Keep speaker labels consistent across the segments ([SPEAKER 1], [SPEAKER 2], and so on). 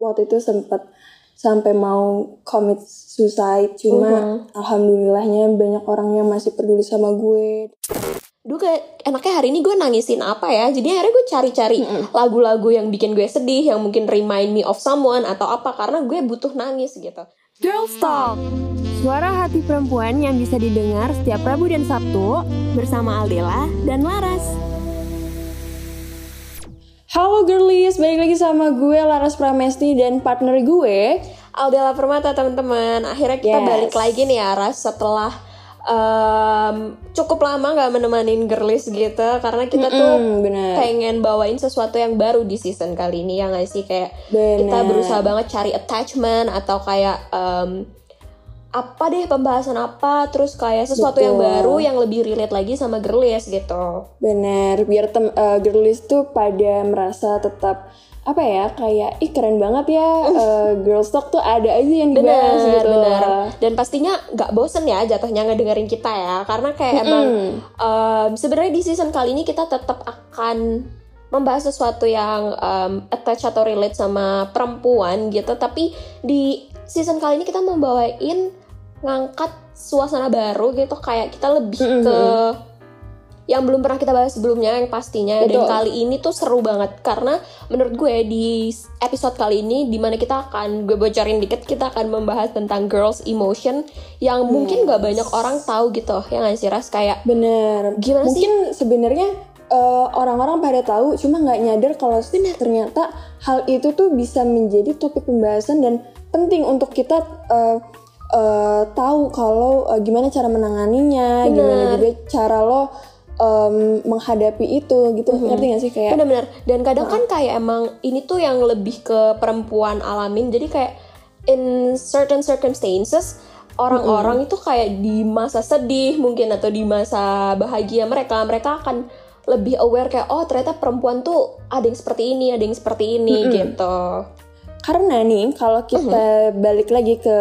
[SPEAKER 1] waktu itu sempat sampai mau commit suicide cuma
[SPEAKER 2] Mhm.
[SPEAKER 1] alhamdulillahnya banyak orang yang masih peduli sama gue.
[SPEAKER 2] Duh kayak enaknya hari ini gue nangisin apa ya? Jadi akhirnya gue cari-cari lagu-lagu yang bikin gue sedih Yang mungkin remind me of someone atau apa Karena gue butuh nangis gitu.
[SPEAKER 3] Girls Talk Suara hati perempuan yang bisa didengar setiap Rabu dan Sabtu Bersama Aldela dan Laras
[SPEAKER 1] Halo girlies, balik lagi sama gue Laras Pramesti dan partner gue
[SPEAKER 2] Aldela Permata teman-teman Akhirnya kita
[SPEAKER 1] Yes.
[SPEAKER 2] balik lagi nih Aras Setelah em, cukup lama gak menemani girlies gitu Karena kita tuh
[SPEAKER 1] Hmm, bener
[SPEAKER 2] pengen bawain sesuatu yang baru di season kali ini ya nggak sih kayak
[SPEAKER 1] Bener.
[SPEAKER 2] kita berusaha banget cari attachment atau kayak em, apa deh pembahasan apa terus kayak sesuatu yang
[SPEAKER 1] Betul.
[SPEAKER 2] baru yang lebih relate lagi sama girlies gitu.
[SPEAKER 1] Bener, biar tem eh, girlies tuh pada merasa tetap apa ya kayak ih keren banget ya eh, girls talk tuh ada aja yang dibahas
[SPEAKER 2] benar
[SPEAKER 1] gitu
[SPEAKER 2] benar dan pastinya nggak bosen ya jatuhnya ngedengerin kita ya karena kayak emang em, sebenarnya di season kali ini kita tetap akan membahas sesuatu yang em, attach atau relate sama perempuan gitu. Tapi di season kali ini kita mau bawain ngangkat suasana baru gitu kayak kita lebih
[SPEAKER 1] Mm-mm,
[SPEAKER 2] ke yang belum pernah kita bahas sebelumnya yang pastinya dan
[SPEAKER 1] Betul.
[SPEAKER 2] kali ini tuh seru banget karena menurut gue di episode kali ini di mana kita akan gue bocorin dikit kita akan membahas tentang girls emotion yang mungkin gak banyak orang tahu gitu ya nggak sih ras kayak
[SPEAKER 1] Bener.
[SPEAKER 2] Gimana sih?
[SPEAKER 1] Mungkin sebenarnya eh, orang-orang pada tahu, cuma nggak nyadar kalau ternyata hal itu tuh bisa menjadi topik pembahasan dan penting untuk kita eh, eh, tahu kalau eh, gimana cara menanganinya, gimana
[SPEAKER 2] Bener.
[SPEAKER 1] juga cara lo em, menghadapi itu gitu. Ngerti gak sih kayak?
[SPEAKER 2] bener-bener dan kadang kan kayak emang ini tuh yang lebih ke perempuan alamin jadi kayak in certain circumstances orang-orang itu kayak di masa sedih mungkin atau di masa bahagia mereka mereka akan lebih aware kayak oh ternyata perempuan tuh ada yang seperti ini ada yang seperti ini gitu
[SPEAKER 1] Karena nih kalau kita balik lagi ke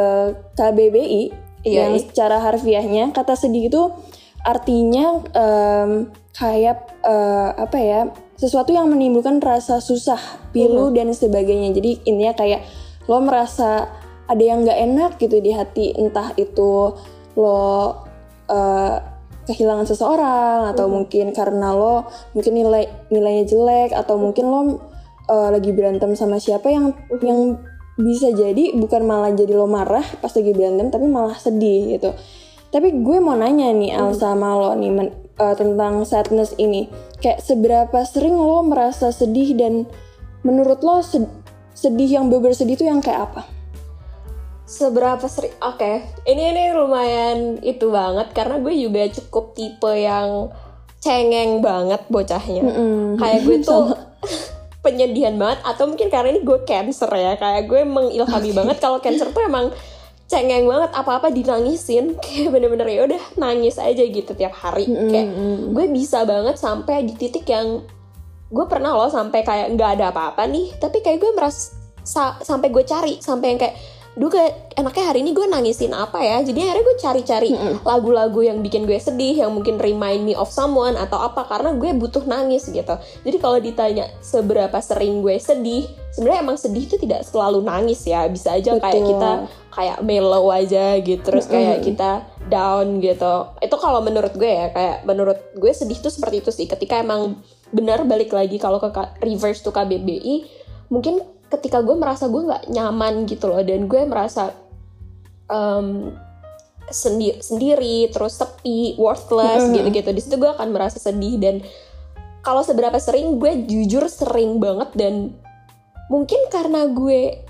[SPEAKER 1] KBBI
[SPEAKER 2] Iya,
[SPEAKER 1] yang
[SPEAKER 2] iya.
[SPEAKER 1] secara harfiahnya kata sedih itu artinya em, kayak eh, apa ya sesuatu yang menimbulkan rasa susah, pilu dan sebagainya. Jadi intinya kayak lo merasa ada yang nggak enak gitu di hati, entah itu lo eh, kehilangan seseorang atau mungkin karena lo mungkin nilai nilainya jelek atau mungkin lo eh, lagi berantem sama siapa yang yang bisa jadi bukan malah jadi lo marah pas lagi berantem tapi malah sedih gitu. Tapi gue mau nanya nih Al sama lo nih men- eh, tentang sadness ini. Kayak seberapa sering lo merasa sedih dan menurut lo sed- sedih yang bener sedih itu yang kayak apa?
[SPEAKER 2] seberapa sering oke ini ini lumayan itu banget karena gue juga cukup tipe yang cengeng banget bocahnya
[SPEAKER 1] Mm-mm.
[SPEAKER 2] kayak gue tuh penyedihan banget atau mungkin karena ini gue cancer ya kayak gue mengilhami banget kalau cancer tuh emang cengeng banget apa-apa dinangisin kayak bener-bener ya udah nangis aja gitu tiap hari. Kayak gue bisa banget sampai di titik yang gue pernah loh sampai kayak nggak ada apa-apa nih tapi kayak gue merasa sa- sampai gue cari sampai yang kayak duh kayak enaknya hari ini gue nangisin apa ya? Jadi akhirnya gue cari-cari lagu-lagu yang bikin gue sedih yang mungkin remind me of someone atau apa karena gue butuh nangis gitu. Jadi kalau ditanya seberapa sering gue sedih sebenarnya emang sedih itu tidak selalu nangis ya. Bisa aja kayak
[SPEAKER 1] Betul.
[SPEAKER 2] kita kayak mellow aja gitu terus kayak kita down gitu. Itu kalau menurut gue ya kayak menurut gue sedih tuh seperti itu sih. Ketika emang benar balik lagi kalau ke reverse to KBBI mungkin ketika gue merasa gue nggak nyaman gitu loh dan gue merasa em, sendi- sendiri terus sepi worthless gitu-gitu. Di situ gue akan merasa sedih dan kalau seberapa sering gue jujur sering banget dan mungkin karena gue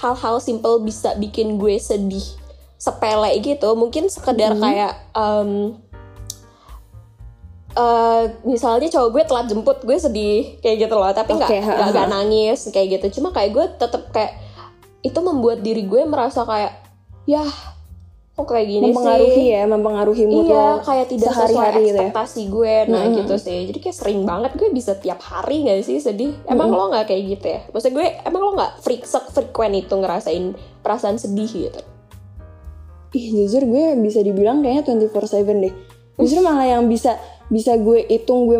[SPEAKER 2] hal-hal simple bisa bikin gue sedih sepele gitu mungkin sekedar kayak em, eh, misalnya cowok gue telat jemput gue sedih kayak gitu loh. Tapi nggak
[SPEAKER 1] Oke,
[SPEAKER 2] nggak nangis kayak gitu. Cuma kayak gue tetep kayak itu membuat diri gue merasa kayak ya kok kayak gini
[SPEAKER 1] mempengaruhi
[SPEAKER 2] sih?
[SPEAKER 1] ya, mempengaruhi mood
[SPEAKER 2] iya
[SPEAKER 1] lo
[SPEAKER 2] kayak tidak sesuai
[SPEAKER 1] sehari-hari gitu ya.
[SPEAKER 2] ekspektasi gue. Nah gitu sih. Jadi kayak sering banget gue bisa tiap hari gak sih sedih? Emang lo nggak kayak gitu ya? Maksud gue emang lo nggak freak frekuent itu ngerasain perasaan sedih gitu?
[SPEAKER 1] Ih jujur gue bisa dibilang kayaknya 24/7 deh. Justru malah yang bisa bisa gue hitung gue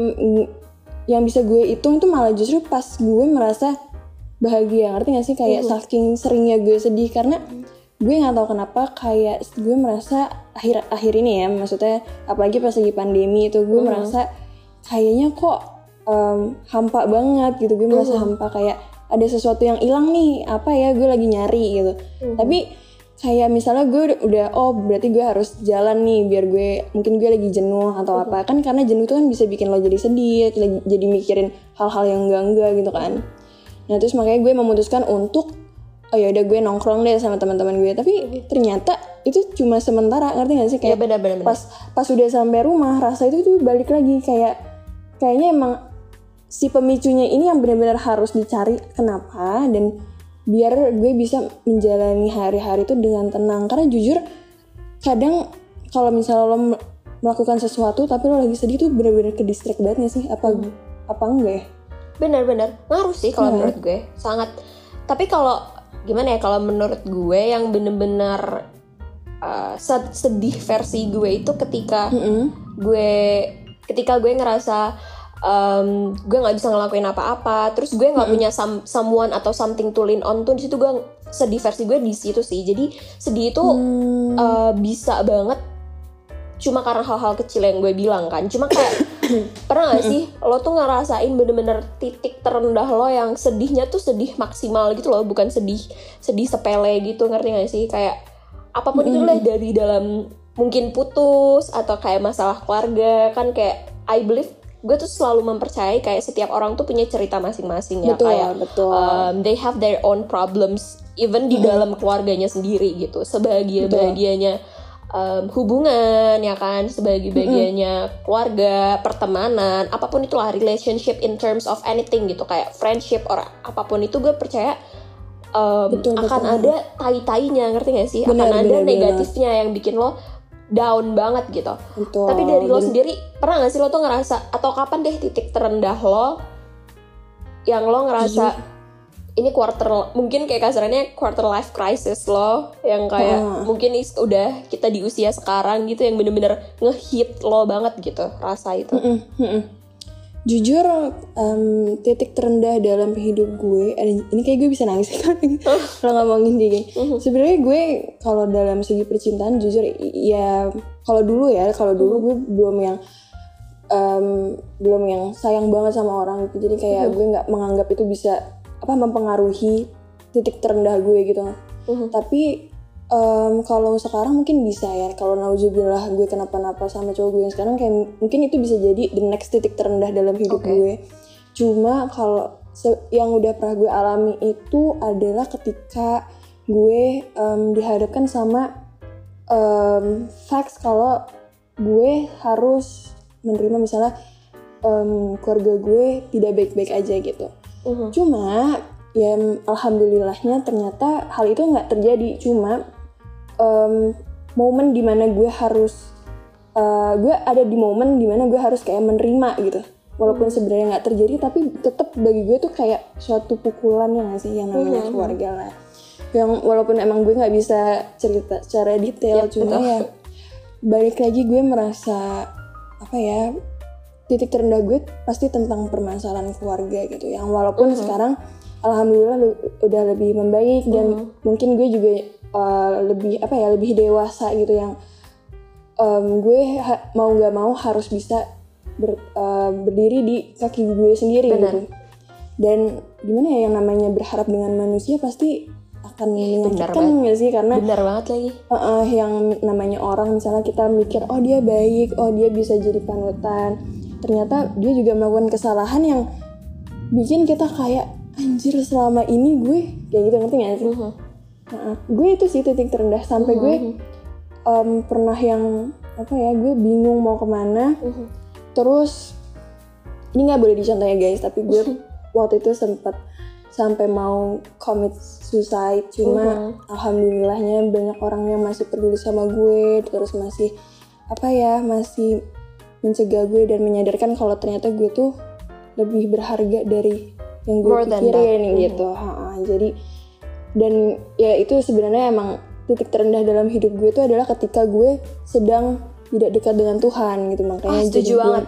[SPEAKER 1] yang bisa gue hitung tuh malah justru pas gue merasa bahagia ngerti gak sih? Kayak saking seringnya gue sedih karena gue nggak tahu kenapa kayak gue merasa akhir akhir ini ya maksudnya apalagi pas lagi pandemi itu gue merasa kayaknya kok em, hampa banget gitu. Gue merasa hampa kayak ada sesuatu yang hilang nih apa ya gue lagi nyari gitu. Tapi kayak misalnya gue udah, udah, oh berarti gue harus jalan nih biar gue mungkin gue lagi jenuh atau apa. Kan karena jenuh itu kan bisa bikin lo jadi sedih jadi mikirin hal-hal yang enggak enggak gitu kan. Nah terus makanya gue memutuskan untuk oh ya udah gue nongkrong deh sama teman-teman gue. Tapi ternyata itu cuma sementara ngerti gak sih?
[SPEAKER 2] Ya
[SPEAKER 1] kayak
[SPEAKER 2] benar-benar
[SPEAKER 1] pas pas udah sampai rumah rasa itu tuh balik lagi. Kayak kayaknya emang si pemicunya ini yang benar-benar harus dicari kenapa dan biar gue bisa menjalani hari-hari itu dengan tenang. Karena jujur kadang kalau misalnya lo melakukan sesuatu tapi lo lagi sedih tuh benar-benar ke distract banget gak sih. Apa apa enggak ya?
[SPEAKER 2] Benar-benar ngaruh sih kalau
[SPEAKER 1] Iya.
[SPEAKER 2] menurut gue. Sangat. Tapi kalau gimana ya kalau menurut gue yang bener-bener uh, se- sedih versi gue itu ketika
[SPEAKER 1] Mm-mm.
[SPEAKER 2] gue ketika gue ngerasa um, gue nggak bisa ngelakuin apa-apa. Terus gue nggak punya some- someone atau something to lean on tuh di situ gue sedih versi gue di situ sih. Jadi sedih itu
[SPEAKER 1] Hmm.
[SPEAKER 2] uh, bisa banget cuma karena hal-hal kecil yang gue bilang kan. Cuma kayak pernah gak sih lo tuh ngerasain bener-bener titik terendah lo yang sedihnya tuh sedih maksimal gitu loh bukan sedih sedih sepele gitu ngerti gak sih? Kayak apa pun itu lah dari dalam mungkin putus atau kayak masalah keluarga kan kayak I believe gue tuh selalu mempercayai kayak setiap orang tuh punya cerita masing-masing ya
[SPEAKER 1] betul
[SPEAKER 2] kayak
[SPEAKER 1] betul.
[SPEAKER 2] um, they have their own problems even di dalam keluarganya sendiri gitu. Sebahagia bahagianya um, hubungan ya kan? Sebagai bagiannya keluarga pertemanan apa pun itulah relationship in terms of anything gitu. Kayak friendship or apa pun itu gue percaya um,
[SPEAKER 1] Betul,
[SPEAKER 2] akan
[SPEAKER 1] betul.
[SPEAKER 2] ada tai-tainya ngerti gak sih?
[SPEAKER 1] Benar,
[SPEAKER 2] akan ada
[SPEAKER 1] benar, benar.
[SPEAKER 2] negatifnya yang bikin lo down banget gitu
[SPEAKER 1] betul
[SPEAKER 2] tapi dari lo sendiri pernah gak sih lo tuh ngerasa atau kapan deh titik terendah lo yang lo ngerasa
[SPEAKER 1] Iya.
[SPEAKER 2] ini quarter mungkin kayak kasarannya quarter life crisis lo yang kayak
[SPEAKER 1] Ah.
[SPEAKER 2] mungkin is- udah kita di usia sekarang gitu yang bener-bener ngehit lo banget gitu rasa itu.
[SPEAKER 1] Mm-mm, mm-mm. Jujur, em, titik terendah dalam hidup gue, ini kayak gue bisa nangis kalau ngomongin dia gini. Sebenarnya gue kalau dalam segi percintaan, jujur ya kalau dulu ya, kalau dulu gue belum yang em, belum yang sayang banget sama orang gitu. Jadi kayak gue nggak menganggap itu bisa apa mempengaruhi titik terendah gue gitu.
[SPEAKER 2] Mhm.
[SPEAKER 1] Tapi em, kalau sekarang mungkin bisa ya. Kalau nauzubillah gue kenapa-napa sama cowok gue yang sekarang kayak mungkin itu bisa jadi the next titik terendah dalam hidup
[SPEAKER 2] Oke.
[SPEAKER 1] gue. Cuma kalau yang udah pernah gue alami itu adalah ketika gue em, dihadapkan sama em, facts kalau gue harus menerima misalnya em, keluarga gue tidak baik-baik aja gitu.
[SPEAKER 2] Mhm.
[SPEAKER 1] Cuma ya alhamdulillahnya ternyata hal itu nggak terjadi. Cuma em, momen di mana gue harus eh, gue ada di momen di mana gue harus kayak menerima gitu. Walaupun sebenarnya nggak terjadi, tapi tetap bagi gue tuh kayak suatu pukulan yang sih yang namanya
[SPEAKER 2] Mhm.
[SPEAKER 1] keluarga lah. Yang walaupun emang gue nggak bisa cerita secara detail,
[SPEAKER 2] Yap,
[SPEAKER 1] cuma
[SPEAKER 2] betul.
[SPEAKER 1] ya balik lagi gue merasa apa ya titik terendah gue pasti tentang permasalahan keluarga gitu yang walaupun
[SPEAKER 2] Mhm.
[SPEAKER 1] sekarang alhamdulillah udah lebih membaik dan
[SPEAKER 2] Mhm.
[SPEAKER 1] mungkin gue juga uh, lebih apa ya lebih dewasa gitu yang um, gue ha- mau nggak mau harus bisa ber- uh, berdiri di kaki gue sendiri
[SPEAKER 2] Benar.
[SPEAKER 1] gitu dan gimana ya yang namanya berharap dengan manusia pasti akan menyakitkan nggak sih karena
[SPEAKER 2] Benar banget lagi.
[SPEAKER 1] Heeh, yang namanya orang misalnya kita mikir oh dia baik oh dia bisa jadi panutan ternyata dia juga melakukan kesalahan yang bikin kita kayak anjir selama ini gue kayak gitu ngerti gak sih
[SPEAKER 2] Mhm.
[SPEAKER 1] Gue itu sih titik terendah sampai gue
[SPEAKER 2] Mhm.
[SPEAKER 1] em, pernah yang apa ya gue bingung mau ke mana
[SPEAKER 2] Mhm.
[SPEAKER 1] terus ini nggak boleh dicontoh ya guys tapi gue waktu itu sempat sampai mau commit suicide cuma
[SPEAKER 2] Mhm.
[SPEAKER 1] alhamdulillahnya banyak orang yang masih peduli sama gue terus masih apa ya masih mencegah gue dan menyadarkan kalau ternyata gue tuh lebih berharga dari yang gue
[SPEAKER 2] More
[SPEAKER 1] pikirin gitu Ha-ha. jadi dan ya itu sebenarnya emang titik terendah dalam hidup gue itu adalah ketika gue sedang tidak dekat dengan Tuhan gitu makanya jadi
[SPEAKER 2] setuju
[SPEAKER 1] gue,
[SPEAKER 2] banget.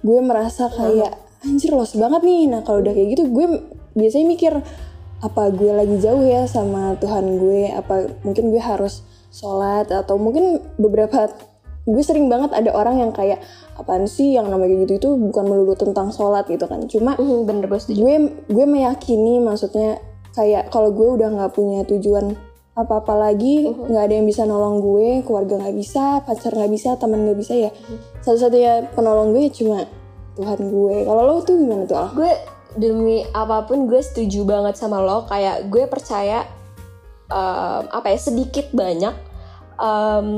[SPEAKER 1] gue merasa kayak anjir los banget nih. Nah kalau udah kayak gitu gue biasanya mikir apa gue lagi jauh ya sama Tuhan gue? Apa mungkin gue harus sholat? Atau mungkin beberapa gue sering banget ada orang yang kayak apaan sih yang namanya gitu itu bukan melulu tentang sholat gitu kan. Cuma
[SPEAKER 2] Mhm, bener gue
[SPEAKER 1] gue gue meyakini maksudnya kayak kalau gue udah nggak punya tujuan apa-apa lagi nggak ada yang bisa nolong gue keluarga nggak bisa pacar nggak bisa teman nggak bisa ya satu-satunya penolong gue cuma Tuhan gue. Kalau lo tuh gimana tuh Al?
[SPEAKER 2] gue demi apa pun gue setuju banget sama lo. Kayak gue percaya em, apa ya sedikit banyak em,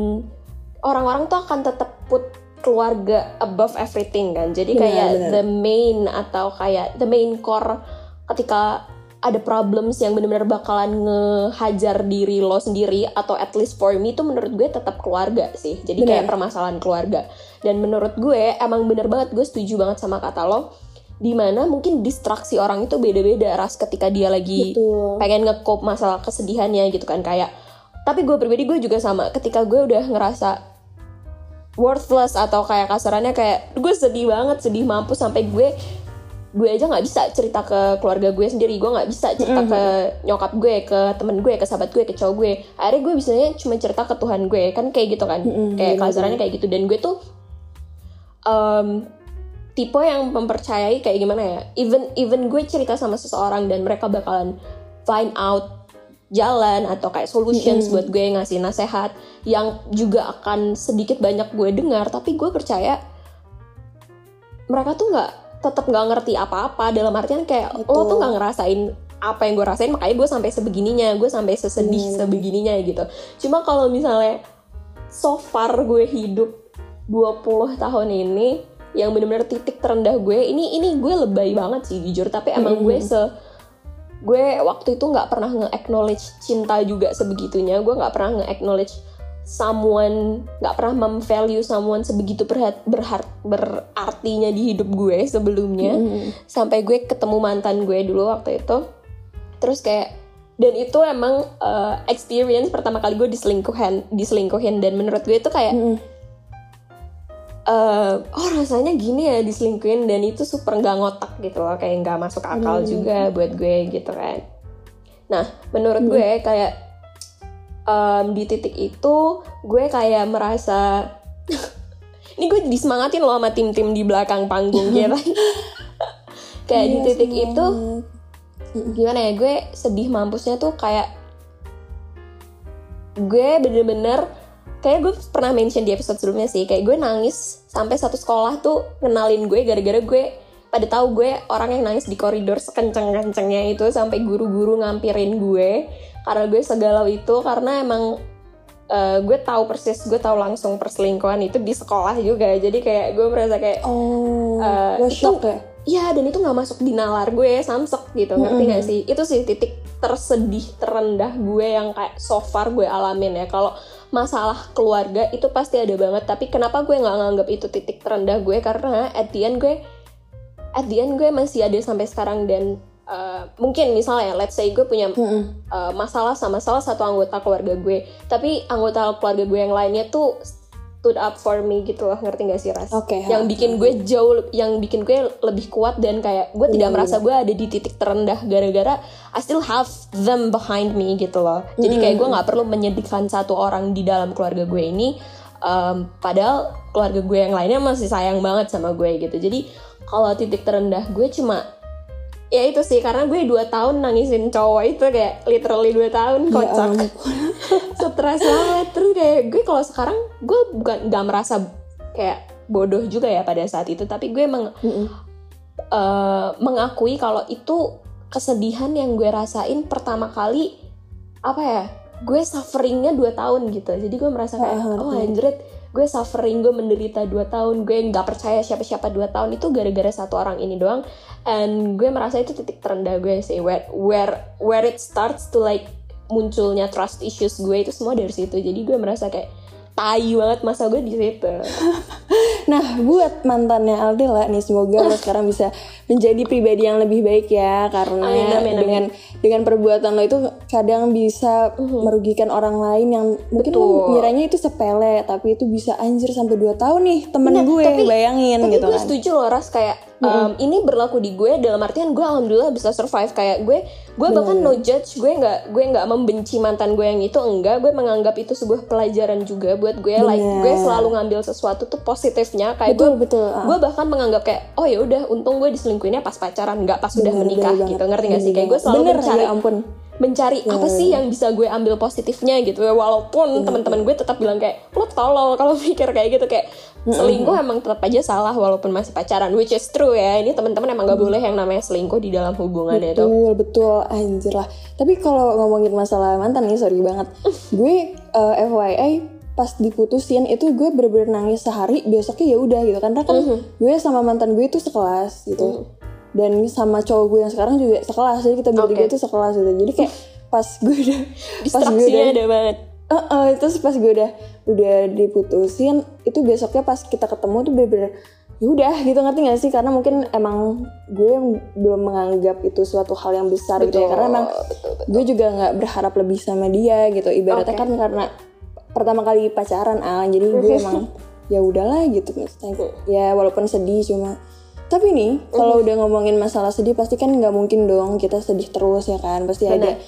[SPEAKER 2] orang-orang tuh akan tetap put keluarga above everything kan. Jadi
[SPEAKER 1] Benar,
[SPEAKER 2] kayak
[SPEAKER 1] benar.
[SPEAKER 2] the main atau kayak the main core ketika ada problems yang benar-benar bakalan ngehajar diri lo sendiri atau at least for me itu menurut gue tetap keluarga sih jadi kayak
[SPEAKER 1] Benar.
[SPEAKER 2] permasalahan keluarga dan menurut gue emang bener banget gue setuju banget sama kata lo di mana mungkin distraksi orang itu beda-beda ras ketika dia lagi
[SPEAKER 1] Betul.
[SPEAKER 2] pengen nge-cope masalah kesedihannya gitu kan kayak tapi gue pribadi gue juga sama ketika gue udah ngerasa worthless atau kayak kasarannya kayak gue sedih banget sedih mampus sampai gue gue aja nggak bisa cerita ke keluarga gue sendiri. Gue nggak bisa cerita ke nyokap gue ke temen gue ke sahabat gue ke cowok gue. Akhirnya gue bisanya cuma cerita ke Tuhan gue. Kan kayak gitu kan.
[SPEAKER 1] Mm-mm,
[SPEAKER 2] kayak
[SPEAKER 1] bener-bener.
[SPEAKER 2] kasarannya kayak gitu. Dan gue tuh em, tipe yang mempercayai kayak gimana ya. Even even gue cerita sama seseorang dan mereka bakalan find out jalan atau kayak solutions buat gue ngasih nasehat yang juga akan sedikit banyak gue dengar. Tapi gue percaya mereka tuh nggak tetap nggak ngerti apa-apa. Dalam artian kayak lo
[SPEAKER 1] Betul.
[SPEAKER 2] tuh nggak ngerasain apa yang gue rasain makanya gue sampai sebegininya gue sampai sesedih sebegininya gitu. Cuma kalau misalnya so far gue hidup 20 tahun ini yang bener-bener titik terendah gue ini ini gue lebay banget sih jujur. Tapi emang gue se gue waktu itu nggak pernah nge-acknowledge cinta juga sebegitunya. Gue nggak pernah nge-acknowledge someone nggak pernah mem-value someone sebegitu berhat, berhart, berartinya di hidup gue sebelumnya. Sampai gue ketemu mantan gue dulu waktu itu. Terus kayak dan itu emang uh, experience pertama kali gue diselingkuhin diselingkuhin. Dan menurut gue itu kayak
[SPEAKER 1] Mm-mm.
[SPEAKER 2] eh, oh rasanya gini ya diselingkuhin. Dan itu super nggak ngotak gitu loh. Kayak nggak masuk akal juga buat gue gitu kan. Nah menurut gue kayak em, di titik itu gue kayak merasa ini gue disemangatin loh sama tim-tim di belakang panggung gitu kayak di
[SPEAKER 1] Iya,
[SPEAKER 2] titik
[SPEAKER 1] semangat.
[SPEAKER 2] itu gimana ya gue sedih mampusnya tuh kayak gue bener-bener kayak gue pernah mention di episode sebelumnya sih kayak gue nangis sampai satu sekolah tuh kenalin gue gara-gara gue pada tahu gue orang yang nangis di koridor sekenceng-kencengnya itu sampai guru-guru ngampirin gue. Karena gue segalau itu karena emang eh, gue tahu persis gue tahu langsung perselingkuhan itu di sekolah juga. Jadi kayak gue merasa kayak
[SPEAKER 1] oh lo
[SPEAKER 2] itu-
[SPEAKER 1] shock ya?
[SPEAKER 2] Iya dan itu nggak masuk di nalar gue samsek gitu. Ngerti gak sih? Itu sih titik tersedih terendah gue yang kayak so far gue alamin ya. Kalau masalah keluarga itu pasti ada banget. Tapi kenapa gue nggak nganggap itu titik terendah gue? Karena at the end gue at the end gue masih ada sampai sekarang dan uh, mungkin misalnya let's say gue punya uh, masalah sama salah satu anggota keluarga gue tapi anggota keluarga gue yang lainnya tuh stood up for me gitu loh ngerti gak sih ras?
[SPEAKER 1] Oke,
[SPEAKER 2] yang bikin gue jauh yang bikin gue lebih kuat dan kayak gue tidak
[SPEAKER 1] Iya,
[SPEAKER 2] merasa gue ada di titik terendah gara-gara I still have them behind me gitu loh. Jadi kayak gue nggak perlu menyedihkan satu orang di dalam keluarga gue ini um, padahal keluarga gue yang lainnya masih sayang banget sama gue gitu jadi kalau titik terendah gue cuma ya itu sih karena gue dua tahun nangisin cowok itu kayak literally dua tahun
[SPEAKER 1] Ya
[SPEAKER 2] kocak
[SPEAKER 1] ampun.
[SPEAKER 2] stres banget terus kayak gue kalau sekarang gue bukan nggak merasa kayak bodoh juga ya pada saat itu tapi gue emang
[SPEAKER 1] Mm-mm.
[SPEAKER 2] eh, mengakui kalau itu kesedihan yang gue rasain pertama kali apa ya gue sufferingnya dua tahun gitu. Jadi gue merasa kayak
[SPEAKER 1] Ah,
[SPEAKER 2] oh anjrit gue suffering gue menderita dua tahun gue nggak percaya siapa-siapa dua tahun itu gara-gara satu orang ini doang. And gue merasa itu titik terendah gue sih. Where where where it starts to like munculnya trust issues gue itu semua dari situ. Jadi gue merasa kayak tai banget masa gue di situ
[SPEAKER 1] Nah, buat mantannya Aldila nih, semoga lo sekarang bisa menjadi pribadi yang lebih baik ya, karena
[SPEAKER 2] Amin, amin, amin.
[SPEAKER 1] dengan dengan perbuatan lo itu kadang bisa merugikan orang lain yang mungkin.
[SPEAKER 2] Betul.
[SPEAKER 1] ngiranya itu sepele, tapi itu bisa anjir sampai 2 tahun nih temen
[SPEAKER 2] Bener,
[SPEAKER 1] gue,
[SPEAKER 2] tapi-
[SPEAKER 1] bayangin
[SPEAKER 2] tapi
[SPEAKER 1] gitu
[SPEAKER 2] gue
[SPEAKER 1] kan.
[SPEAKER 2] setuju loh ras kayak Um, ini berlaku di gue dalam artian gue alhamdulillah bisa survive. Kayak gue gue bahkan no judge gue nggak gue nggak membenci mantan gue yang itu enggak. Gue menganggap itu sebuah pelajaran juga buat gue. Like
[SPEAKER 1] Bener.
[SPEAKER 2] gue selalu ngambil sesuatu tuh positifnya. Kayak
[SPEAKER 1] betul
[SPEAKER 2] gue
[SPEAKER 1] betul. Ah.
[SPEAKER 2] gue bahkan menganggap kayak oh ya udah untung gue diselingkuhinnya pas pacaran nggak pas udah
[SPEAKER 1] Bener,
[SPEAKER 2] menikah
[SPEAKER 1] bener
[SPEAKER 2] gitu.
[SPEAKER 1] Banget.
[SPEAKER 2] ngerti gak sih?
[SPEAKER 1] Bener
[SPEAKER 2] kayak gue selalu
[SPEAKER 1] bener
[SPEAKER 2] mencari
[SPEAKER 1] ya ampun.
[SPEAKER 2] mencari apa sih yang bisa gue ambil positifnya gitu. Ya walaupun teman-teman gue tetap bilang kayak lo tolol kalau mikir kayak gitu. Kayak selingkuh emang tetap aja salah walaupun masih pacaran which is true ya. Ini teman-teman emang gak boleh yang namanya selingkuh di dalam hubungan itu
[SPEAKER 1] betul betul. Anjir lah. Tapi kalau ngomongin masalah mantan nih sorry banget. Gue eh, FYI pas diputusin itu gue bener-bener nangis sehari besoknya ya udah gitu karena kan gue sama mantan gue itu sekelas gitu. Dan sama cowok gue yang sekarang juga sekelas jadi kita bertiga
[SPEAKER 2] Oke.
[SPEAKER 1] itu sekelas gitu. Jadi kayak pas gue udah pas gue udah
[SPEAKER 2] ada banget
[SPEAKER 1] Eh, eh, terus pas gue udah udah diputusin itu besoknya pas kita ketemu tuh bener-bener ya udah gitu ngerti gak sih? Karena mungkin emang gue belum menganggap itu suatu hal yang besar gitu ya. Karena emang gue juga nggak berharap lebih sama dia gitu. Ibaratnya
[SPEAKER 2] Oke.
[SPEAKER 1] kan karena pertama kali pacaran ah jadi gue emang ya udahlah gitu maksudnya. Ya walaupun sedih cuma tapi nih kalau udah ngomongin masalah sedih pasti kan nggak mungkin dong kita sedih terus ya kan? Pasti ada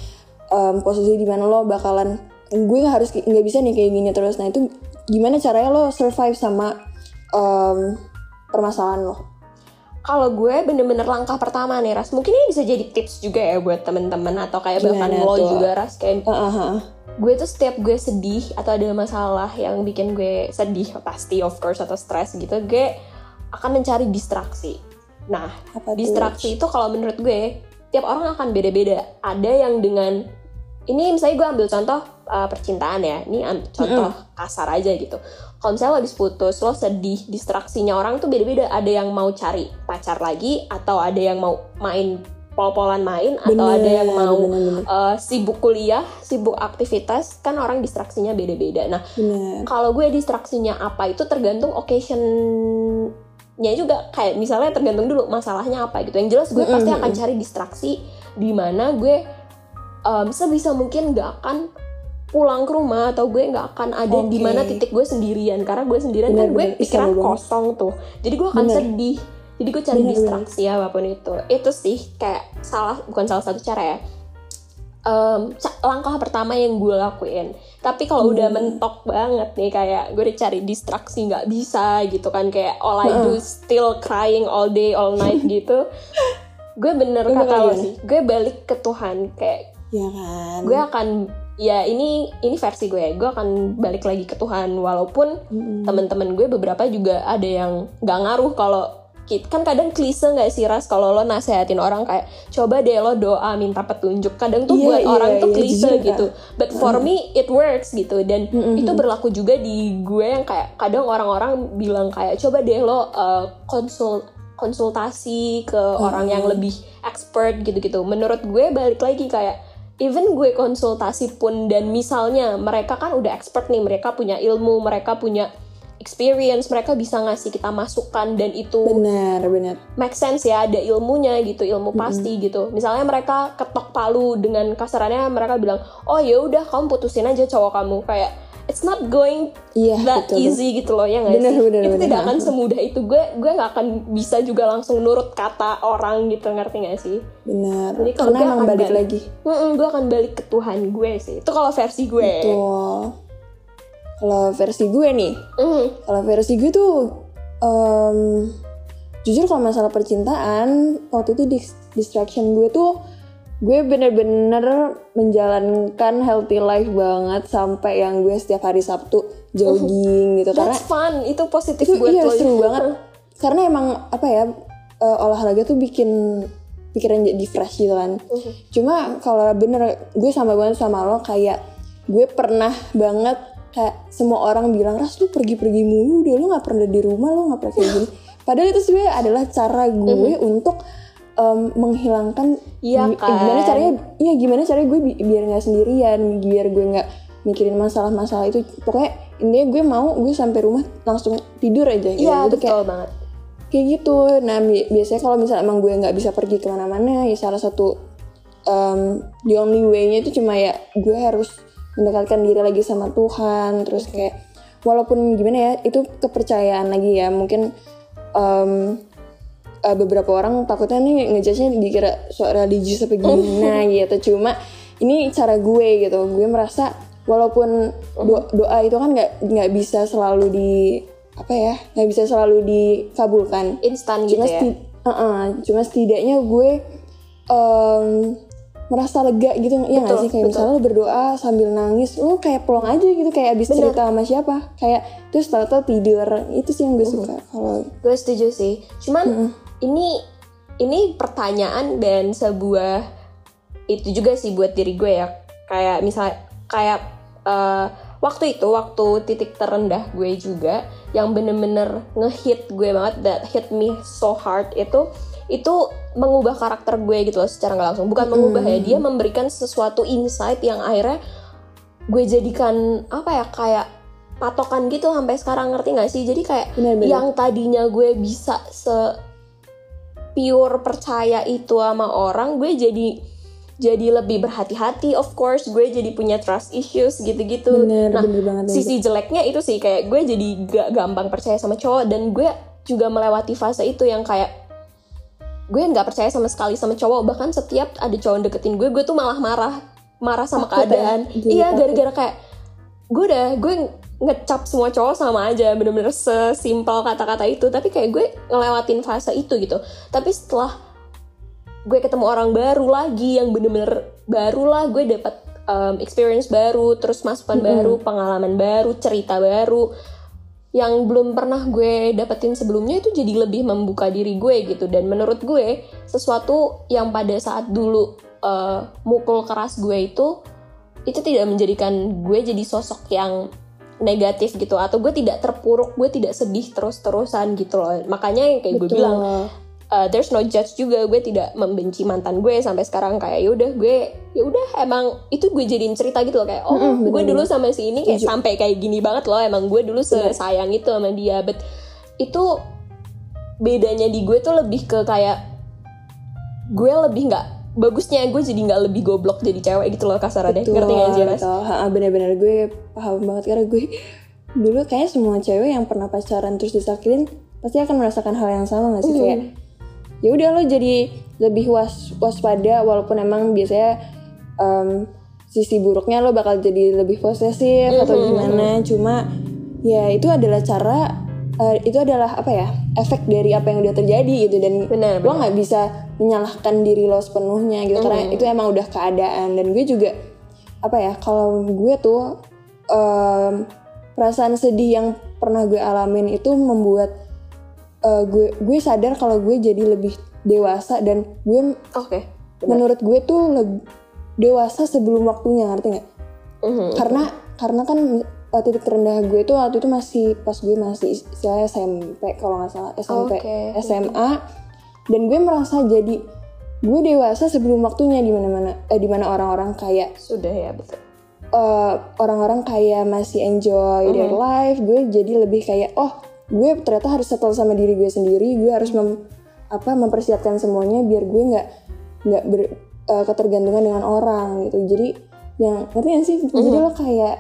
[SPEAKER 1] em, posisi di mana lo bakalan gue nggak harus nggak bisa nih kayak gini terus. Nah itu gimana caranya lo survive sama em, permasalahan lo?
[SPEAKER 2] Kalau gue bener-bener langkah pertama nih Ras. Mungkin ini bisa jadi tips juga ya buat temen-temen atau kayak bahkan
[SPEAKER 1] Gimana
[SPEAKER 2] lo
[SPEAKER 1] tuh?
[SPEAKER 2] juga Ras. Kayak
[SPEAKER 1] ah, ah.
[SPEAKER 2] gue tuh setiap gue sedih atau ada masalah yang bikin gue sedih pasti of course atau stres gitu gue akan mencari distraksi. Nah
[SPEAKER 1] Apa
[SPEAKER 2] distraksi itu kalau menurut gue tiap orang akan beda-beda. Ada yang dengan ini misalnya gue ambil contoh uh, percintaan ya ini contoh kasar aja gitu kalau misalnya lo habis putus lo sedih distraksinya orang tuh beda-beda ada yang mau cari pacar lagi atau ada yang mau main pol-polan main atau ada yang
[SPEAKER 1] Bener,
[SPEAKER 2] mau
[SPEAKER 1] bener, bener.
[SPEAKER 2] uh, sibuk kuliah, sibuk aktivitas, kan orang distraksinya beda-beda. Nah,
[SPEAKER 1] bener
[SPEAKER 2] kalau gue distraksinya apa itu tergantung occasionnya juga. Kayak misalnya tergantung dulu masalahnya apa gitu. Yang jelas gue pasti akan cari distraksi di mana gue um, sebisa mungkin gak akan pulang ke rumah atau gue nggak akan ada di
[SPEAKER 1] Oke.
[SPEAKER 2] mana titik gue sendirian karena gue sendirian kan gue pikiran
[SPEAKER 1] sama banget.
[SPEAKER 2] kosong tuh jadi gue akan
[SPEAKER 1] Bener.
[SPEAKER 2] sedih jadi gue cari
[SPEAKER 1] Bener-bener.
[SPEAKER 2] distraksi apa pun itu itu sih kayak salah bukan salah satu cara ya ca- langkah pertama yang gue lakuin tapi kalau udah
[SPEAKER 1] Hmm.
[SPEAKER 2] mentok banget nih kayak gue udah cari distraksi nggak bisa gitu kan kayak all I do still crying all day all night gitu gue bener
[SPEAKER 1] Lu
[SPEAKER 2] kata lo
[SPEAKER 1] gimana?
[SPEAKER 2] sih gue balik ke Tuhan kayak
[SPEAKER 1] ya kan?
[SPEAKER 2] Gue akan ya ini ini versi gue ya. Gue akan balik lagi ke Tuhan. Walaupun
[SPEAKER 1] Mm-mm.
[SPEAKER 2] teman-teman gue beberapa juga ada yang nggak ngaruh kalau kan kadang klise nggak sih ras? Kalau lo nasehatin orang kayak coba deh lo doa minta petunjuk. Kadang tuh
[SPEAKER 1] Iya,
[SPEAKER 2] buat
[SPEAKER 1] iya,
[SPEAKER 2] orang tuh
[SPEAKER 1] iya,
[SPEAKER 2] klise
[SPEAKER 1] Kak.
[SPEAKER 2] gitu. But for me it works gitu. Dan
[SPEAKER 1] Mm-mm.
[SPEAKER 2] itu berlaku juga di gue yang kayak kadang orang-orang bilang kayak coba deh lo uh, konsul konsultasi ke orang yang lebih expert gitu-gitu. Menurut gue balik lagi kayak even gue konsultasi pun dan misalnya mereka kan udah expert nih mereka punya ilmu mereka punya experience mereka bisa ngasih kita masukan dan itu
[SPEAKER 1] benar benar.
[SPEAKER 2] make sense ya ada ilmunya gitu ilmu pasti gitu. Misalnya mereka ketok palu dengan kasarannya mereka bilang oh ya udah kamu putusin aja cowok kamu. Kayak it's not going
[SPEAKER 1] iya
[SPEAKER 2] that
[SPEAKER 1] betul,
[SPEAKER 2] easy gitu loh ya nggak sih
[SPEAKER 1] bener,
[SPEAKER 2] itu
[SPEAKER 1] bener.
[SPEAKER 2] tidak akan semudah itu gue gue nggak akan bisa juga langsung nurut kata orang gitu ngerti nggak sih
[SPEAKER 1] benar
[SPEAKER 2] Jadi kalau
[SPEAKER 1] karena
[SPEAKER 2] gue
[SPEAKER 1] emang
[SPEAKER 2] akan
[SPEAKER 1] balik
[SPEAKER 2] balik.
[SPEAKER 1] lagi
[SPEAKER 2] Mm-mm, gue akan balik ke Tuhan gue sih itu kalau versi gue
[SPEAKER 1] Betul. Kalau versi gue nih,
[SPEAKER 2] Mm.
[SPEAKER 1] kalau versi gue tuh em, jujur kalau masalah percintaan waktu itu dis- distraction gue tuh gue bener-bener menjalankan healthy life banget sampai yang gue setiap hari Sabtu jogging gitu. Karena
[SPEAKER 2] that's fun. Itu positif
[SPEAKER 1] itu
[SPEAKER 2] buat
[SPEAKER 1] iya
[SPEAKER 2] lo
[SPEAKER 1] seru banget. Karena emang apa ya eh, olahraga tuh bikin pikiran jadi fresh gitu kan. Cuma kalau bener gue sama banget sama lo kayak gue pernah banget kayak semua orang bilang ras lu pergi-pergi mulu deh. Lu nggak pernah di rumah lu nggak pernah kayak gini. Padahal itu sebenarnya adalah cara gue untuk em, menghilangkan
[SPEAKER 2] Iya
[SPEAKER 1] gi-
[SPEAKER 2] kan?
[SPEAKER 1] gimana caranya iya gimana caranya gue bi- biar nggak sendirian biar gue nggak mikirin masalah-masalah itu. Pokoknya intinya gue mau gue sampai rumah langsung tidur aja gitu.
[SPEAKER 2] Iya
[SPEAKER 1] Jadi kayak
[SPEAKER 2] betul banget.
[SPEAKER 1] kayak gitu. Nah bi- biasanya kalau misalnya emang gue nggak bisa pergi ke mana-mana ya salah satu um, the only way-nya itu cuma ya gue harus mendekatkan diri lagi sama Tuhan. Terus kayak walaupun gimana ya itu kepercayaan lagi ya. Mungkin um, uh, beberapa orang takutnya nih ngejudge-nya dikira so religius apa gimana gitu. Cuma ini cara gue gitu. Gue merasa walaupun do- doa itu kan nggak nggak bisa selalu di apa ya nggak bisa selalu dikabulkan.
[SPEAKER 2] Instan gitu
[SPEAKER 1] cuma
[SPEAKER 2] ya?
[SPEAKER 1] seti- uh-uh, cuma setidaknya gue em, merasa lega gitu. Ya nggak
[SPEAKER 2] Betul,
[SPEAKER 1] sih? Kayak
[SPEAKER 2] betul.
[SPEAKER 1] misalnya lu berdoa sambil nangis lu kayak pelong aja gitu. Kayak abis
[SPEAKER 2] Bener.
[SPEAKER 1] cerita sama siapa? Kayak terus tahu-tahu tidur. Itu sih yang gue suka kalau
[SPEAKER 2] gue setuju sih. Cuman ini ini pertanyaan dan sebuah itu juga sih buat diri gue ya. Kayak misalnya kayak eh, waktu itu waktu titik terendah gue juga yang bener-bener ngehit gue banget that hit me so hard itu itu mengubah karakter gue gitu loh secara nggak langsung. Bukan mengubah ya dia memberikan sesuatu insight yang akhirnya gue jadikan apa ya kayak patokan gitu sampai sekarang ngerti nggak sih? Jadi kayak
[SPEAKER 1] benar-benar
[SPEAKER 2] yang tadinya gue bisa se pure percaya itu sama orang gue jadi jadi lebih berhati-hati of course. Gue jadi punya trust issues gitu-gitu.
[SPEAKER 1] Bener
[SPEAKER 2] nah
[SPEAKER 1] bener banget bener.
[SPEAKER 2] sisi jeleknya itu sih kayak gue jadi gak gampang percaya sama cowok dan gue juga melewati fase itu yang kayak gue nggak percaya sama sekali sama cowok. Bahkan setiap ada cowok deketin gue gue tuh malah marah marah sama
[SPEAKER 1] Takut ya?
[SPEAKER 2] keadaan.
[SPEAKER 1] Jadi
[SPEAKER 2] iya gara-gara kayak gue udah gue ngecap semua cowok sama aja bener-bener sesimpel kata-kata itu. Tapi kayak gue ngelewatin fase itu gitu. Tapi setelah gue ketemu orang baru lagi yang bener-bener baru lah gue dapat um, experience baru terus masukan
[SPEAKER 1] Mm-mm.
[SPEAKER 2] baru pengalaman baru cerita baru yang belum pernah gue dapetin sebelumnya itu jadi lebih membuka diri gue gitu. Dan menurut gue sesuatu yang pada saat dulu uh, mukul keras gue itu itu tidak menjadikan gue jadi sosok yang negatif gitu atau gue tidak terpuruk gue tidak sedih terus-terusan gitu loh. Makanya yang kayak gue bilang uh, there's no judge juga gue tidak membenci mantan gue sampai sekarang. Kayak yaudah gue ya udah emang itu gue jadiin cerita gitu loh. Kayak oh
[SPEAKER 1] Mm-mm,
[SPEAKER 2] gue dulu sama si ini kayak sampai kayak gini banget loh emang gue dulu sayang itu sama dia. But itu bedanya di gue tuh lebih ke kayak gue lebih nggak bagusnya gue jadi nggak lebih goblok jadi cewek gitu loh kasar deh
[SPEAKER 1] Betul,
[SPEAKER 2] ngerti gak sih.
[SPEAKER 1] Ha, bener-bener gue paham banget karena gue dulu kayak semua cewek yang pernah pacaran terus disakitin pasti akan merasakan hal yang sama gak sih
[SPEAKER 2] Mhm.
[SPEAKER 1] kayak ya udah lo jadi lebih was waspada walaupun emang biasanya em, sisi buruknya lo bakal jadi lebih posesif atau
[SPEAKER 2] Mhm.
[SPEAKER 1] gimana cuma ya itu adalah cara eh, itu adalah apa ya efek dari apa yang udah terjadi gitu dan
[SPEAKER 2] Benar,
[SPEAKER 1] lo nggak bisa menyalahkan diri lo sepenuhnya gitu karena
[SPEAKER 2] Mhm.
[SPEAKER 1] itu emang udah keadaan dan gue juga apa ya kalau gue tuh em, perasaan sedih yang pernah gue alamin itu membuat eh, gue gue sadar kalau gue jadi lebih dewasa dan gue
[SPEAKER 2] oke benar.
[SPEAKER 1] menurut gue tuh lebih dewasa sebelum waktunya ngerti nggak
[SPEAKER 2] Mhm.
[SPEAKER 1] karena karena kan uh, titik terendah gue tuh waktu itu masih pas gue masih istilahnya SMP kalau nggak salah SMP
[SPEAKER 2] Oke.
[SPEAKER 1] SMA dan gue merasa jadi gue dewasa sebelum waktunya di mana mana eh, di mana orang-orang kayak
[SPEAKER 2] sudah ya betul
[SPEAKER 1] uh, orang-orang kayak masih enjoy their
[SPEAKER 2] Mhm.
[SPEAKER 1] life gue jadi lebih kayak oh gue ternyata harus settle sama diri gue sendiri gue harus mem- apa mempersiapkan semuanya biar gue nggak nggak ber uh, ketergantungan dengan orang gitu jadi yang ngerti gak sih jadi
[SPEAKER 2] Mhm.
[SPEAKER 1] lo kayak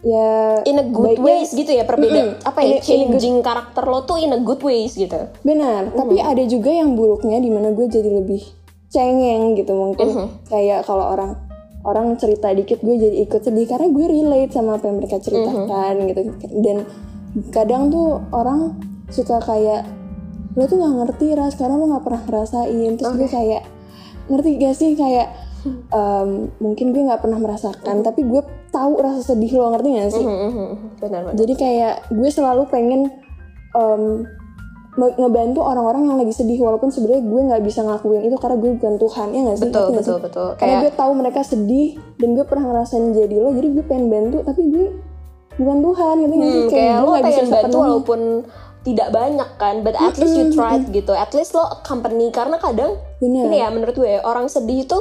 [SPEAKER 1] ya
[SPEAKER 2] in a good ways gitu ya perbedaan
[SPEAKER 1] Mm-mm.
[SPEAKER 2] apa ya
[SPEAKER 1] In a good-
[SPEAKER 2] changing karakter lo tuh in a good ways gitu.
[SPEAKER 1] Benar tapi ada juga yang buruknya di mana gue jadi lebih cengeng gitu mungkin.
[SPEAKER 2] Mhm.
[SPEAKER 1] kayak kalau orang orang cerita dikit gue jadi ikut sedih karena gue relate sama apa yang mereka ceritakan gitu. Dan kadang tuh orang suka kayak lo tuh nggak ngerti ras. Karena lo nggak pernah ngerasain. Terus gue kayak ngerti gak sih? Kayak em, mungkin gue nggak pernah merasakan tapi gue tahu rasa sedih lo ngerti gak sih
[SPEAKER 2] mhm, mhm. benar benar
[SPEAKER 1] jadi kayak gue selalu pengen me- ngebantu orang-orang yang lagi sedih walaupun sebenarnya gue nggak bisa ngelakuin itu karena gue bukan Tuhan ya nggak sih
[SPEAKER 2] betul betul
[SPEAKER 1] sih?
[SPEAKER 2] betul
[SPEAKER 1] karena
[SPEAKER 2] kayak
[SPEAKER 1] gue tahu mereka sedih dan gue pernah ngerasain jadi lo jadi gue pengen bantu tapi gue bukan Tuhan gitu sih
[SPEAKER 2] Hmm,
[SPEAKER 1] kayak,
[SPEAKER 2] kayak lo
[SPEAKER 1] bisa
[SPEAKER 2] pengen bantu
[SPEAKER 1] sepenuhnya.
[SPEAKER 2] walaupun tidak banyak kan, but at least you tried gitu. At least lo accompany karena kadang
[SPEAKER 1] benar
[SPEAKER 2] ini ya menurut gue orang sedih itu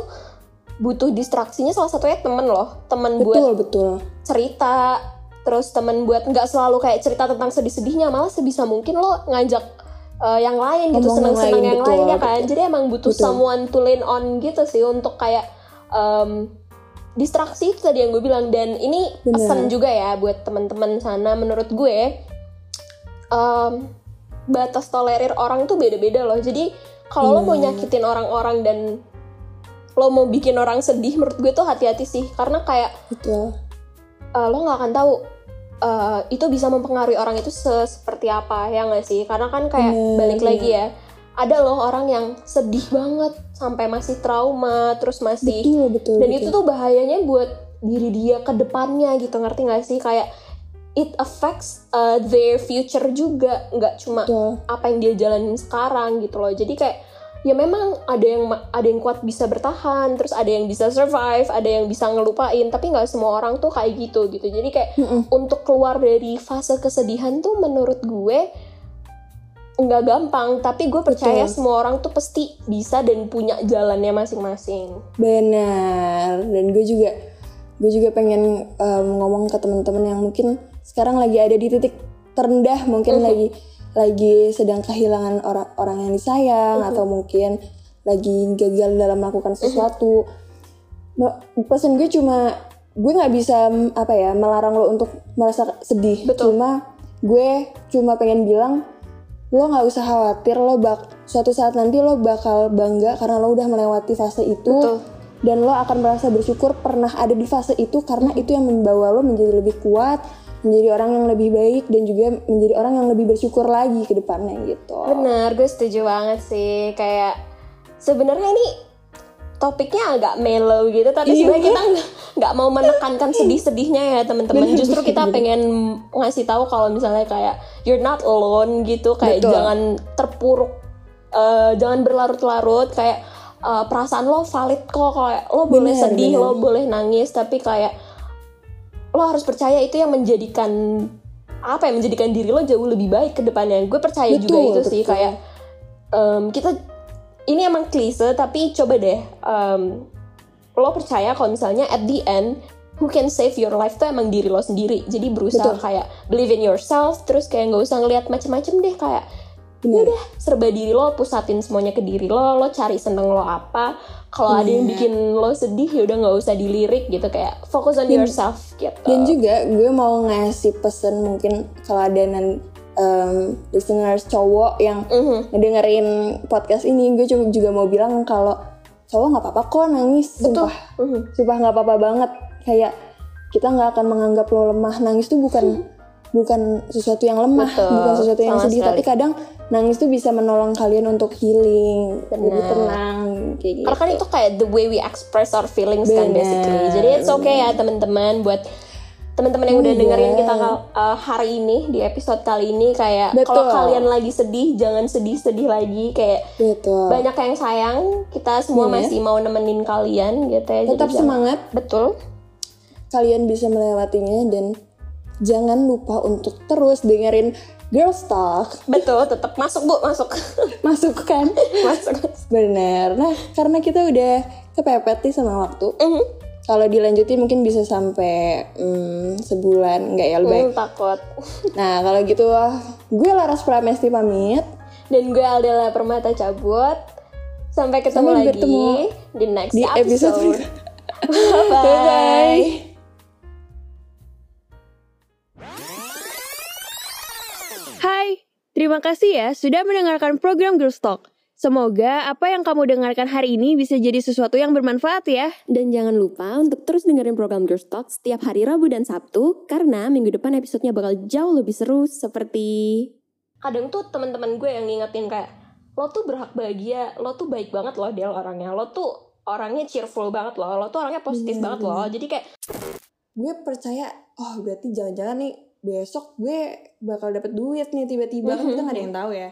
[SPEAKER 2] butuh distraksinya salah satunya temen loh, temen buat
[SPEAKER 1] betul betul
[SPEAKER 2] cerita, terus temen buat nggak selalu kayak cerita tentang sedih-sedihnya, malah sebisa mungkin lo ngajak uh, yang lain gitu,
[SPEAKER 1] Ngomong yang
[SPEAKER 2] seneng-seneng
[SPEAKER 1] lain,
[SPEAKER 2] yang
[SPEAKER 1] betul,
[SPEAKER 2] lain ya kan.
[SPEAKER 1] betul.
[SPEAKER 2] Jadi emang butuh
[SPEAKER 1] Betul.
[SPEAKER 2] someone to lean on gitu sih untuk kayak um, distraksi itu tadi yang gue bilang dan ini
[SPEAKER 1] Bener.
[SPEAKER 2] pesan juga ya buat teman-teman sana menurut gue um, batas tolerir orang tuh beda-beda loh jadi kalau lo mau
[SPEAKER 1] Bener.
[SPEAKER 2] nyakitin orang-orang dan lo mau bikin orang sedih menurut gue tuh hati-hati sih. Karena kayak
[SPEAKER 1] betul.
[SPEAKER 2] uh, lo nggak akan tahu uh, itu bisa mempengaruhi orang itu se- seperti apa ya nggak sih? Karena kan kayak
[SPEAKER 1] Bener,
[SPEAKER 2] balik
[SPEAKER 1] iya.
[SPEAKER 2] lagi ya ada loh orang yang sedih banget sampai masih trauma terus masih
[SPEAKER 1] betul betul
[SPEAKER 2] dan
[SPEAKER 1] betul.
[SPEAKER 2] itu tuh bahayanya buat diri dia ke depannya gitu ngerti nggak sih? Kayak it affects uh, their future juga nggak cuma
[SPEAKER 1] betul.
[SPEAKER 2] apa yang dia jalanin sekarang gitu loh. Jadi kayak ya memang ada yang ada yang kuat bisa bertahan terus ada yang bisa survive ada yang bisa ngelupain tapi nggak semua orang tuh kayak gitu gitu jadi kayak
[SPEAKER 1] Mm-mm.
[SPEAKER 2] untuk keluar dari fase kesedihan tuh menurut gue nggak gampang tapi gue percaya
[SPEAKER 1] Betul.
[SPEAKER 2] semua orang tuh pasti bisa dan punya jalannya masing-masing
[SPEAKER 1] Benar, dan gue juga gue juga pengen um, ngomong ke teman-teman yang mungkin sekarang lagi ada di titik terendah, mungkin
[SPEAKER 2] Mhm.
[SPEAKER 1] lagi lagi sedang kehilangan orang orang yang disayang
[SPEAKER 2] Mhm.
[SPEAKER 1] atau mungkin lagi gagal dalam melakukan
[SPEAKER 2] Mhm.
[SPEAKER 1] sesuatu. Ma- Pesan gue cuma gue nggak bisa apa ya melarang lo untuk merasa sedih.
[SPEAKER 2] Betul.
[SPEAKER 1] Cuma gue cuma pengen bilang lo nggak usah khawatir lo bak suatu saat nanti lo bakal bangga karena lo udah melewati fase itu
[SPEAKER 2] Betul.
[SPEAKER 1] dan lo akan merasa bersyukur pernah ada di fase itu karena itu yang membawa lo menjadi lebih kuat menjadi orang yang lebih baik dan juga menjadi orang yang lebih bersyukur lagi ke depannya gitu
[SPEAKER 2] Bener, gue setuju banget sih. Kayak sebenarnya ini topiknya agak mellow gitu, tapi
[SPEAKER 1] Iya,
[SPEAKER 2] sebenarnya kita nggak mau menekankan sedih-sedihnya ya teman-teman. Justru kita pengen ngasih tahu kalau misalnya kayak you're not alone gitu, kayak
[SPEAKER 1] Betul.
[SPEAKER 2] jangan terpuruk, eh, jangan berlarut-larut. Kayak eh, perasaan lo valid kok, kayak lo boleh
[SPEAKER 1] Bener,
[SPEAKER 2] sedih,
[SPEAKER 1] bener.
[SPEAKER 2] lo boleh nangis, tapi kayak lo harus percaya itu yang menjadikan apa ya menjadikan diri lo jauh lebih baik ke depannya. Gue percaya juga
[SPEAKER 1] Betul,
[SPEAKER 2] itu sih
[SPEAKER 1] betul.
[SPEAKER 2] kayak em, kita ini emang klise tapi coba deh em, lo percaya kalau misalnya at the end who can save your life tuh emang diri lo sendiri. Jadi berusaha
[SPEAKER 1] Betul.
[SPEAKER 2] kayak believe in yourself terus kayak nggak usah ngelihat macem-macem deh kayak
[SPEAKER 1] Bener.
[SPEAKER 2] udah serba diri lo pusatin semuanya ke diri lo lo cari seneng lo apa kalau ada yang
[SPEAKER 1] Bener.
[SPEAKER 2] bikin lo sedih ya udah nggak usah dilirik gitu kayak focus on
[SPEAKER 1] Dan-
[SPEAKER 2] yourself gitu
[SPEAKER 1] dan juga gue mau ngasih pesan mungkin kalau ada nan um, listeners cowok yang
[SPEAKER 2] Mhm.
[SPEAKER 1] ngedengerin podcast ini gue cuma juga mau bilang kalau cowok nggak apa-apa kok nangis
[SPEAKER 2] betul
[SPEAKER 1] sumpah
[SPEAKER 2] Mhm.
[SPEAKER 1] sumpah nggak apa-apa banget kayak kita nggak akan menganggap lo lemah nangis tuh bukan bukan sesuatu yang lemah
[SPEAKER 2] Betul,
[SPEAKER 1] bukan sesuatu yang sedih
[SPEAKER 2] sekali.
[SPEAKER 1] tapi kadang nangis tuh bisa menolong kalian untuk healing lebih
[SPEAKER 2] Benar.
[SPEAKER 1] tenang kayak gitu
[SPEAKER 2] Karena kan itu kayak the way we express our feelings kan
[SPEAKER 1] Benar,
[SPEAKER 2] basically. Jadi it's okay ya teman-teman buat teman-teman yang udah
[SPEAKER 1] Iya.
[SPEAKER 2] dengerin kita uh, hari ini di episode kali ini kayak kalau kalian lagi sedih jangan sedih-sedih lagi kayak
[SPEAKER 1] betul
[SPEAKER 2] banyak yang sayang kita semua
[SPEAKER 1] Iya.
[SPEAKER 2] masih mau nemenin kalian gitu ya. Jadi
[SPEAKER 1] tetap
[SPEAKER 2] jangan-
[SPEAKER 1] semangat
[SPEAKER 2] Betul.
[SPEAKER 1] kalian bisa melewatinya dan jangan lupa untuk terus dengerin Girls Talk
[SPEAKER 2] Betul, tetap masuk Bu, masuk.
[SPEAKER 1] masuk kan
[SPEAKER 2] masuk.
[SPEAKER 1] bener nah karena kita udah kepepet nih sama waktu
[SPEAKER 2] Mhm.
[SPEAKER 1] kalau dilanjutin mungkin bisa sampai hmm, sebulan nggak ya lebih
[SPEAKER 2] Hmm, takut.
[SPEAKER 1] Nah kalau gitu gue Laras Pramesti pamit.
[SPEAKER 2] Dan gue Aldela Permata cabut. Sampai ketemu
[SPEAKER 1] Sampai
[SPEAKER 2] lagi
[SPEAKER 1] bertemu
[SPEAKER 2] di next
[SPEAKER 1] di episode
[SPEAKER 2] episode.
[SPEAKER 1] berikutnya.
[SPEAKER 3] terima kasih ya sudah mendengarkan program Girls Talk. Semoga apa yang kamu dengarkan hari ini bisa jadi sesuatu yang bermanfaat ya.
[SPEAKER 4] Dan jangan lupa untuk terus dengerin program Girls Talk setiap hari Rabu dan Sabtu karena minggu depan episodenya bakal jauh lebih seru seperti
[SPEAKER 2] kadang tuh teman-teman gue yang ngingetin kayak lo tuh berhak bahagia lo tuh baik banget loh Del orangnya lo tuh orangnya cheerful banget loh lo tuh orangnya positif
[SPEAKER 1] Bener,
[SPEAKER 2] banget loh jadi kayak
[SPEAKER 1] Gue percaya, oh berarti jangan-jangan nih besok gue bakal dapet duit nih tiba-tiba kan kita nggak ada yang tahu ya.